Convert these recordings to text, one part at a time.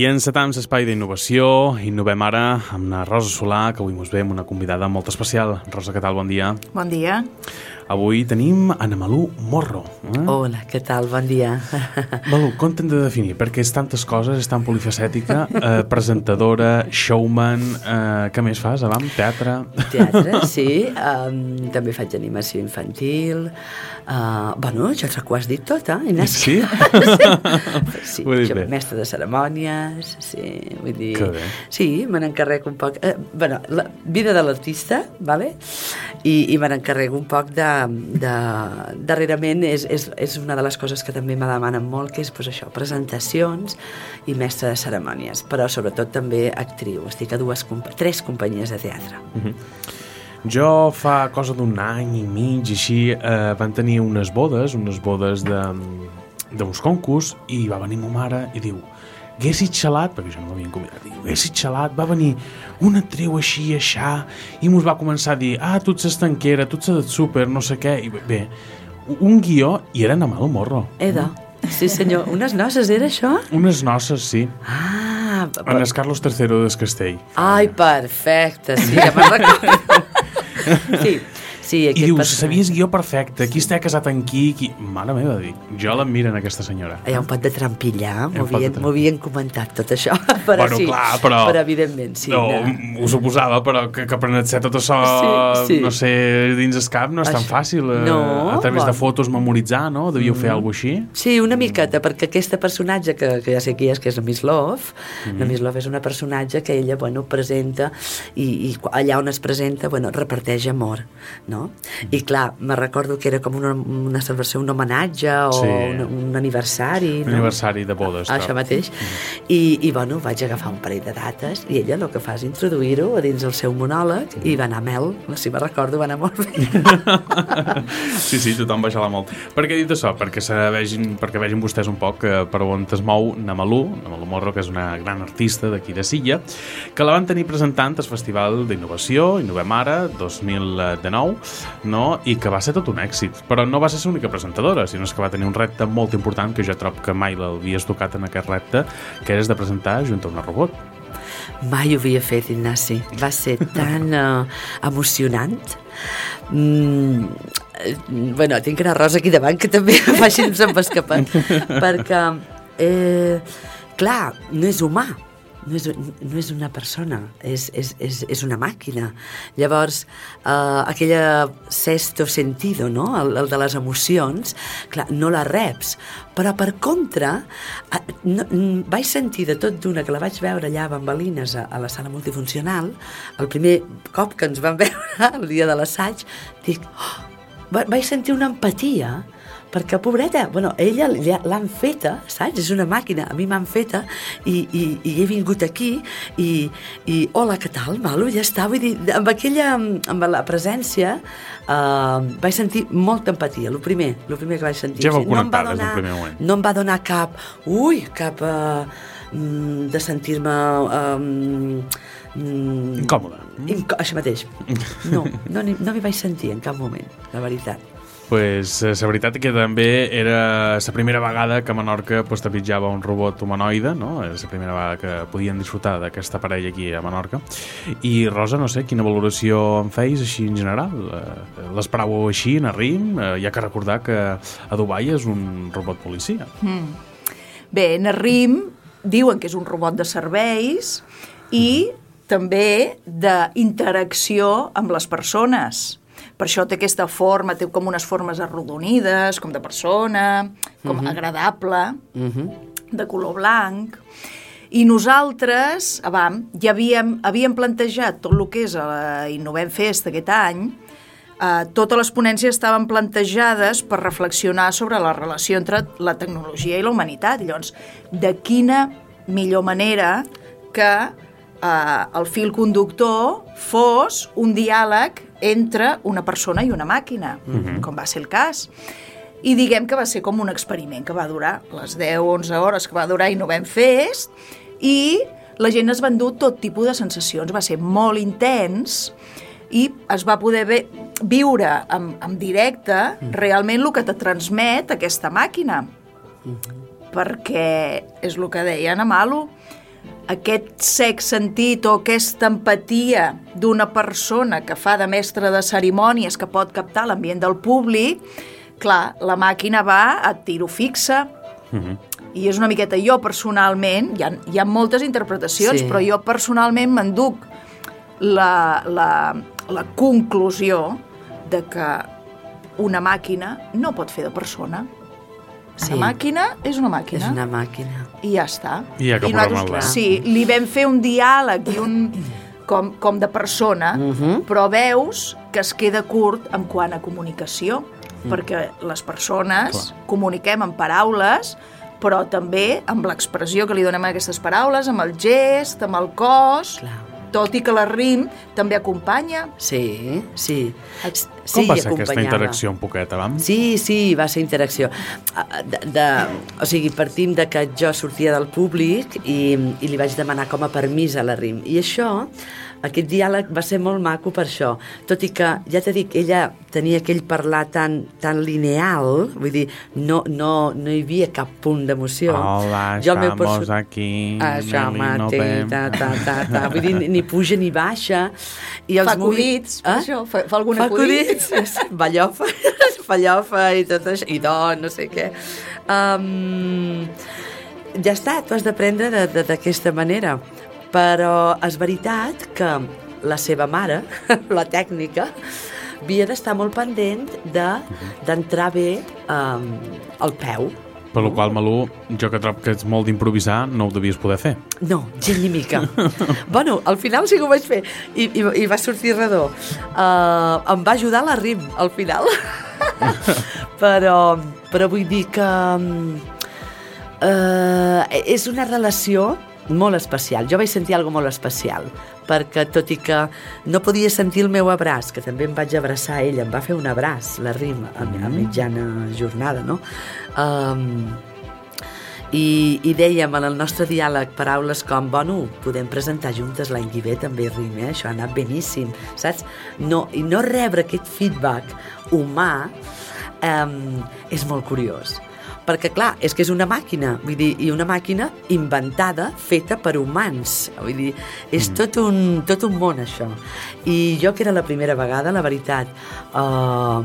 I encetam l'espai d'innovació, innovem ara amb la Rosa Solà, que avui ens ve amb una convidada molt especial. Rosa, què tal? Bon dia. Bon dia. Avui tenim Ana Malú Morro. Eh? Hola, què tal? Bon dia. Malú, com t'hem de definir? Perquè és tantes coses, és tan polifacètica, eh, presentadora, showman, eh, què més fas? Avam? Teatre? Teatre, sí. Um, també faig animació infantil. Uh, bueno, ja ho has dit tot, eh, Inés? Sí? sí, sí jo, mestre de cerimònies, sí, vull dir... Que. Sí, me n'encarrego un poc... Eh, bueno, la vida de l'artista, vale? i, i me n'encarrego un poc de, de... Darrerament és, és, és una de les coses que també me demanen molt, que és pues, això, presentacions i mestre de cerimònies, però sobretot també actriu. Estic a dues, tres companyies de teatre. Uh -huh. Jo fa cosa d'un any i mig, així, eh, van tenir unes bodes, unes bodes de, d'uns concurs, i va venir ma mare i diu haguessis xalat, perquè jo no m'havien convidat, diu, xalat, va venir una triu així, aixà, i mos va començar a dir, ah, tu ets estanquera, tu ets de súper, no sé què, i bé, un guió, i era anar mal morro. Eda, sí senyor, unes noces era això? Unes noces, sí. Ah, en el Carlos III del Castell. Ai, perfecte, sí, ja me'n recordo. Sí, Sí, I dius, personatge. sabies guió perfecte, qui està casat amb qui, qui... Mare meva, dic, jo l'admiro en aquesta senyora. Hi ha un pot de trampillar, m'ho havien, havien comentat tot això, però bueno, sí, clar, però, però evidentment sí. No, no. ho suposava, però que, que aprendre ser tot això, sí, sí. no sé, dins el cap no és això. tan fàcil. Eh, no, a través bueno. de fotos memoritzar, no? Devíeu mm. fer alguna així? Sí, una miqueta, perquè aquesta personatge, que, que ja sé qui és, que és la Miss Love, mm. la Miss Love és una personatge que ella, bueno, presenta i, i allà on es presenta, bueno, reparteix amor, no? Mm. I clar, me recordo que era com una, una celebració, un homenatge o sí. un, un aniversari. Un no? aniversari de bodes. Això mateix. Mm. I, I, bueno, vaig agafar un parell de dates i ella el que fa és introduir-ho a dins el seu monòleg i va anar a mel. Si me recordo, va anar molt bé. sí, sí, tothom xalar molt. Per què he dit això? Perquè, vegin, perquè vegin vostès un poc eh, per on es mou Namalú, Namalú Morro, que és una gran artista d'aquí de Silla, que la van tenir presentant al Festival d'Innovació, Innovem Ara, 2019, no? i que va ser tot un èxit. Però no va ser l'única presentadora, sinó que va tenir un repte molt important que jo trobo que mai l'havies tocat en aquest repte, que és de presentar junt a una robot. Mai ho havia fet, Ignasi. Va ser tan uh, emocionant. Mm, bueno, tinc una rosa aquí davant que també faci se'm va escapar. perquè, eh, clar, no és humà no és, no és una persona, és, és, és, és una màquina. Llavors, eh, aquella sexto sentido, no? el, el de les emocions, clar, no la reps. Però, per contra, eh, no, vaig sentir de tot d'una que la vaig veure allà a Bambalines, a, a la sala multifuncional, el primer cop que ens vam veure, el dia de l'assaig, dic, oh, vaig sentir una empatia, perquè pobreta, bueno, ella l'han feta, saps? És una màquina, a mi m'han feta i, i, i he vingut aquí i, i hola, què tal, malo? Ja està, vull dir, amb aquella, amb la presència uh, vaig sentir molta empatia, el primer, el primer que vaig sentir. Ja vau connectar no des del primer moment. No em va donar cap, ui, cap uh, de sentir-me... Um, Incòmode. Inco això mateix. No, no, no m'hi vaig sentir en cap moment, la veritat pues, eh, la veritat que també era la primera vegada que a Menorca pues, t'apitjava un robot humanoide, no? És la primera vegada que podien disfrutar d'aquesta parella aquí a Menorca. I Rosa, no sé, quina valoració en feis així en general? Eh, l'esperàveu així, en rim? Eh, hi ha que recordar que a Dubai és un robot policia. Mm. Bé, en rim diuen que és un robot de serveis i també d'interacció amb les persones per això té aquesta forma, té com unes formes arrodonides, com de persona, com uh mhm. -huh. agradable, uh mhm. -huh. de color blanc. I nosaltres, abam, ja havíem, havíem plantejat tot el que és la Innovem Fest aquest any, eh, totes les ponències estaven plantejades per reflexionar sobre la relació entre la tecnologia i la humanitat. Llavors, de quina millor manera que eh, el fil conductor fos un diàleg entre una persona i una màquina, mhm. -huh. com va ser el cas. I diguem que va ser com un experiment que va durar les 10-11 hores que va durar i no vam fest, i la gent es va endur tot tipus de sensacions, va ser molt intens, i es va poder ve viure en, en directe. -huh. realment el que te transmet aquesta màquina. Mhm. -huh. Perquè és el que deia Ana Malo, aquest sec sentit o aquesta empatia d'una persona que fa de mestre de cerimònies que pot captar l'ambient del públic, clar, la màquina va a tiro fixa, i és una miqueta jo personalment, hi ha, hi ha moltes interpretacions, Sí. però jo personalment m'enduc la, la, la conclusió de que una màquina no pot fer de persona. Sí. Una màquina és una màquina. És una màquina. I ja està. I ja que programar-la. Sí, li vam fer un diàleg i un, com, com de persona, Mhm. però veus que es queda curt en quant a comunicació, perquè les persones Clar. comuniquem amb paraules, però també amb l'expressió que li donem a aquestes paraules, amb el gest, amb el cos, Clar. Tot i que la rim també acompanya. Sí, sí. Com sí, va ser aquesta interacció un poquet abans? Sí, sí, va ser interacció. Ah, De, de, o sigui, partim de que jo sortia del públic i, i li vaig demanar com a permís a la RIM. I això, aquest diàleg va ser molt maco per això. Tot i que, ja t'he dit, ella tenia aquell parlar tan, tan lineal, vull dir, no, no, no hi havia cap punt d'emoció. Hola, Jo el meu estamos perso- aquí. Això Nelly, mateix, no ta, ta, ta, ta. Vull dir, ni, puja ni baixa. I els Fa movi- acudits, per això, fa- fa algun fa acudit. acudits, ballofa, fallofa i tot això, i don, no sé què. Um, ja està, tu has d'aprendre de- de- d'aquesta manera. Però és veritat que la seva mare, la tècnica, havia d'estar molt pendent de- d'entrar bé um, al peu. Per la qual, Malú, jo que trob que ets molt d'improvisar, no ho devies poder fer. No, gent ni mica. bueno, al final sí que ho vaig fer i, i, i va sortir redó. Uh, em va ajudar la RIM, al final. però, però vull dir que uh, és una relació molt especial. Jo vaig sentir alguna molt especial, perquè tot i que no podia sentir el meu abraç, que també em vaig abraçar a ella, em va fer un abraç, la RIM, a, a mitjana jornada, no? Um, i, i dèiem en el nostre diàleg paraules com, bueno, podem presentar juntes l'any que ve també RIM, eh? això ha anat beníssim, saps? No, I no rebre aquest feedback humà um, és molt curiós perquè clar, és que és una màquina vull dir, i una màquina inventada feta per humans. Vull dir, és tot, un, tot un món això. I jo que era la primera vegada, la veritat uh,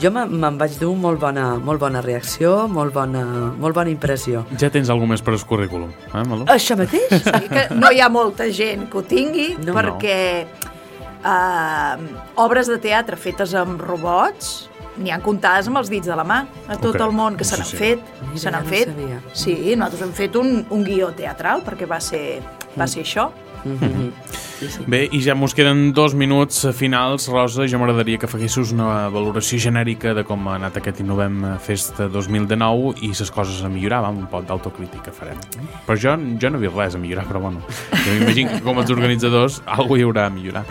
jo me- me'n vaig dur molt bona, molt bona reacció molt bona, molt bona impressió. Ja tens alguna més per al currículum, eh, Malú? això mateix? I que no hi ha molta gent que ho tingui, No. perquè uh, obres de teatre fetes amb robots n'hi han comptades amb els dits de la mà a tot Ok. el món que Sí, se n'han sí. fet Mira, se n'han no fet sabia. sí, nosaltres hem fet un, un guió teatral perquè va ser, va ser això Mhm. Sí, sí. Bé, i ja mos queden dos minuts finals. Rosa, jo m'agradaria que faguessis una valoració genèrica de com ha anat aquest Innovem Festa 2019 i les coses a millorar, va, un poc d'autocrítica farem. Però jo, jo no he vist res a millorar, però bueno, jo m'imagino que com els organitzadors alguna hi haurà a millorar.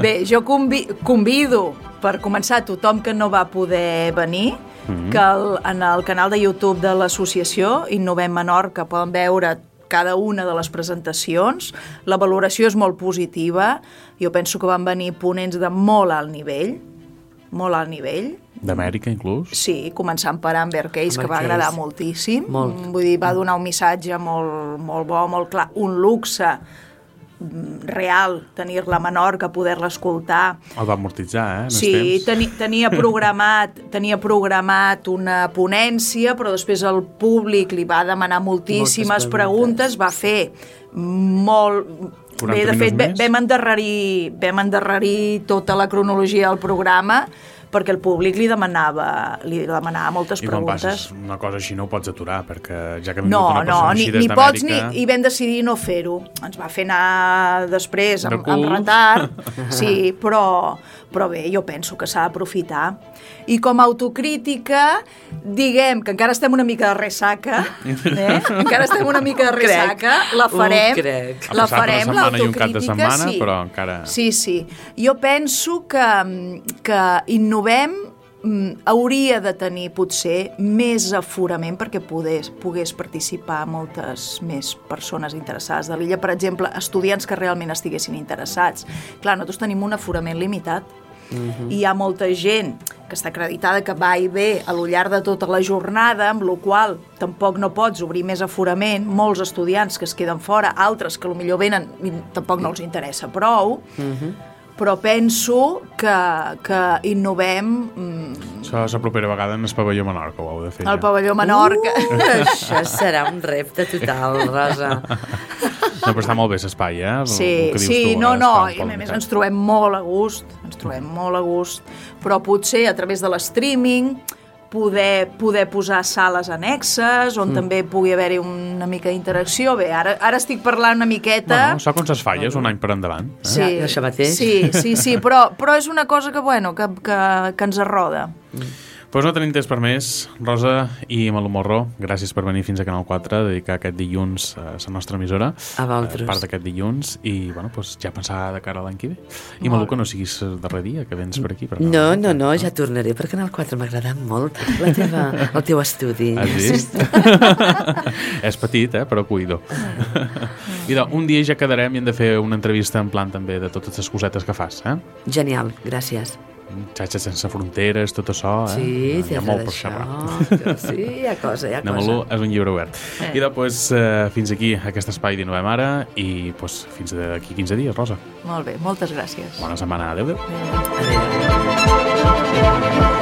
Bé, jo convi convido per començar tothom que no va poder venir Mhm. que el, en el canal de YouTube de l'associació Innovem Menorca poden veure cada una de les presentacions. La valoració és molt positiva. Jo penso que van venir ponents de molt alt nivell, molt alt nivell. D'Amèrica, inclús. Sí, començant per Amber Case, que Amber va Case. agradar moltíssim. Molt. Vull dir, va donar un missatge molt, molt bo, molt clar, un luxe real, tenir-la a Menorca, poder-la escoltar. El va amortitzar, eh, Sí, temps. teni, tenia programat tenia programat una ponència, però després el públic li va demanar moltíssimes Moltes preguntes, va fer molt... 40 Bé, de fet, vam endarrerir, vam endarrerir tota la cronologia del programa perquè el públic li demanava, li demanava moltes I quan preguntes. passes una cosa així no ho pots aturar, perquè ja que ha vingut No, una no, persona ni, així des ni pots ni... d'Amèrica... I vam decidir no fer-ho. Ens va fer anar després, De amb, cul. amb retard, sí, però, però bé, jo penso que s'ha d'aprofitar. I com a autocrítica, diguem que encara estem una mica de ressaca, eh? encara estem una mica de ressaca, la Ho farem, crec. Ha la farem, i de l'autocrítica, setmana, sí. però encara- Sí, sí. Jo penso que, que innovem mm, hauria de tenir potser més aforament perquè pogués, pogués participar moltes més persones interessades de l'illa. Per exemple, estudiants que realment estiguessin interessats. Clar, nosaltres tenim un aforament limitat. I hi ha molta gent que està acreditada que va i ve a lo llarg de tota la jornada, amb la qual tampoc no pots obrir més aforament, molts estudiants que es queden fora, altres que millor venen i tampoc no els interessa prou, però penso que, que innovem mm, Això és la propera vegada en el pavelló Menorca, ho heu de fer. el ja. pavelló Menorca. Uh, això serà un repte total, Rosa. No, però està molt bé l'espai, eh? El- el Sí, que dius sí, tu, no, eh, no, i a més ens trobem molt a gust, ens trobem molt a gust, però potser a través de l'streaming poder, poder posar sales annexes on també pugui haver-hi una mica d'interacció. Bé, ara, ara estic parlant una miqueta... Bueno, això com ses falles, un any per endavant. Eh? Sí, Ja, això mateix. Sí, sí, sí, però, però és una cosa que, bueno, que, que, que ens arroda. Pues no tenim temps per més. Rosa i Malú Morro, gràcies per venir fins a Canal 4, a dedicar aquest dilluns a la nostra emissora. A vosaltres. Eh, part d'aquest dilluns. I, bueno, pues, ja pensar de cara a l'any que ve. I Malú, que no siguis el darrer dia que vens per aquí. Per No, no, no, ja tornaré, per Canal 4 m'ha agradat molt la teva, el teu estudi. Has vist? és petit, eh? però cuido. I doncs, un dia ja quedarem i hem de fer una entrevista en plan també de totes les cosetes que fas. Eh? Genial, gràcies. Xatxa sense fronteres, tot això. Eh? Sí, hi ha molt per xerrar. Sí, hi ha cosa, hi ha cosa. és un llibre obert. Eh. I doncs, eh, fins aquí aquest espai d'Innovem Ara i pues, fins d'aquí 15 dies, Rosa. Molt bé, moltes gràcies. Bona setmana. Adéu, adéu. Adéu.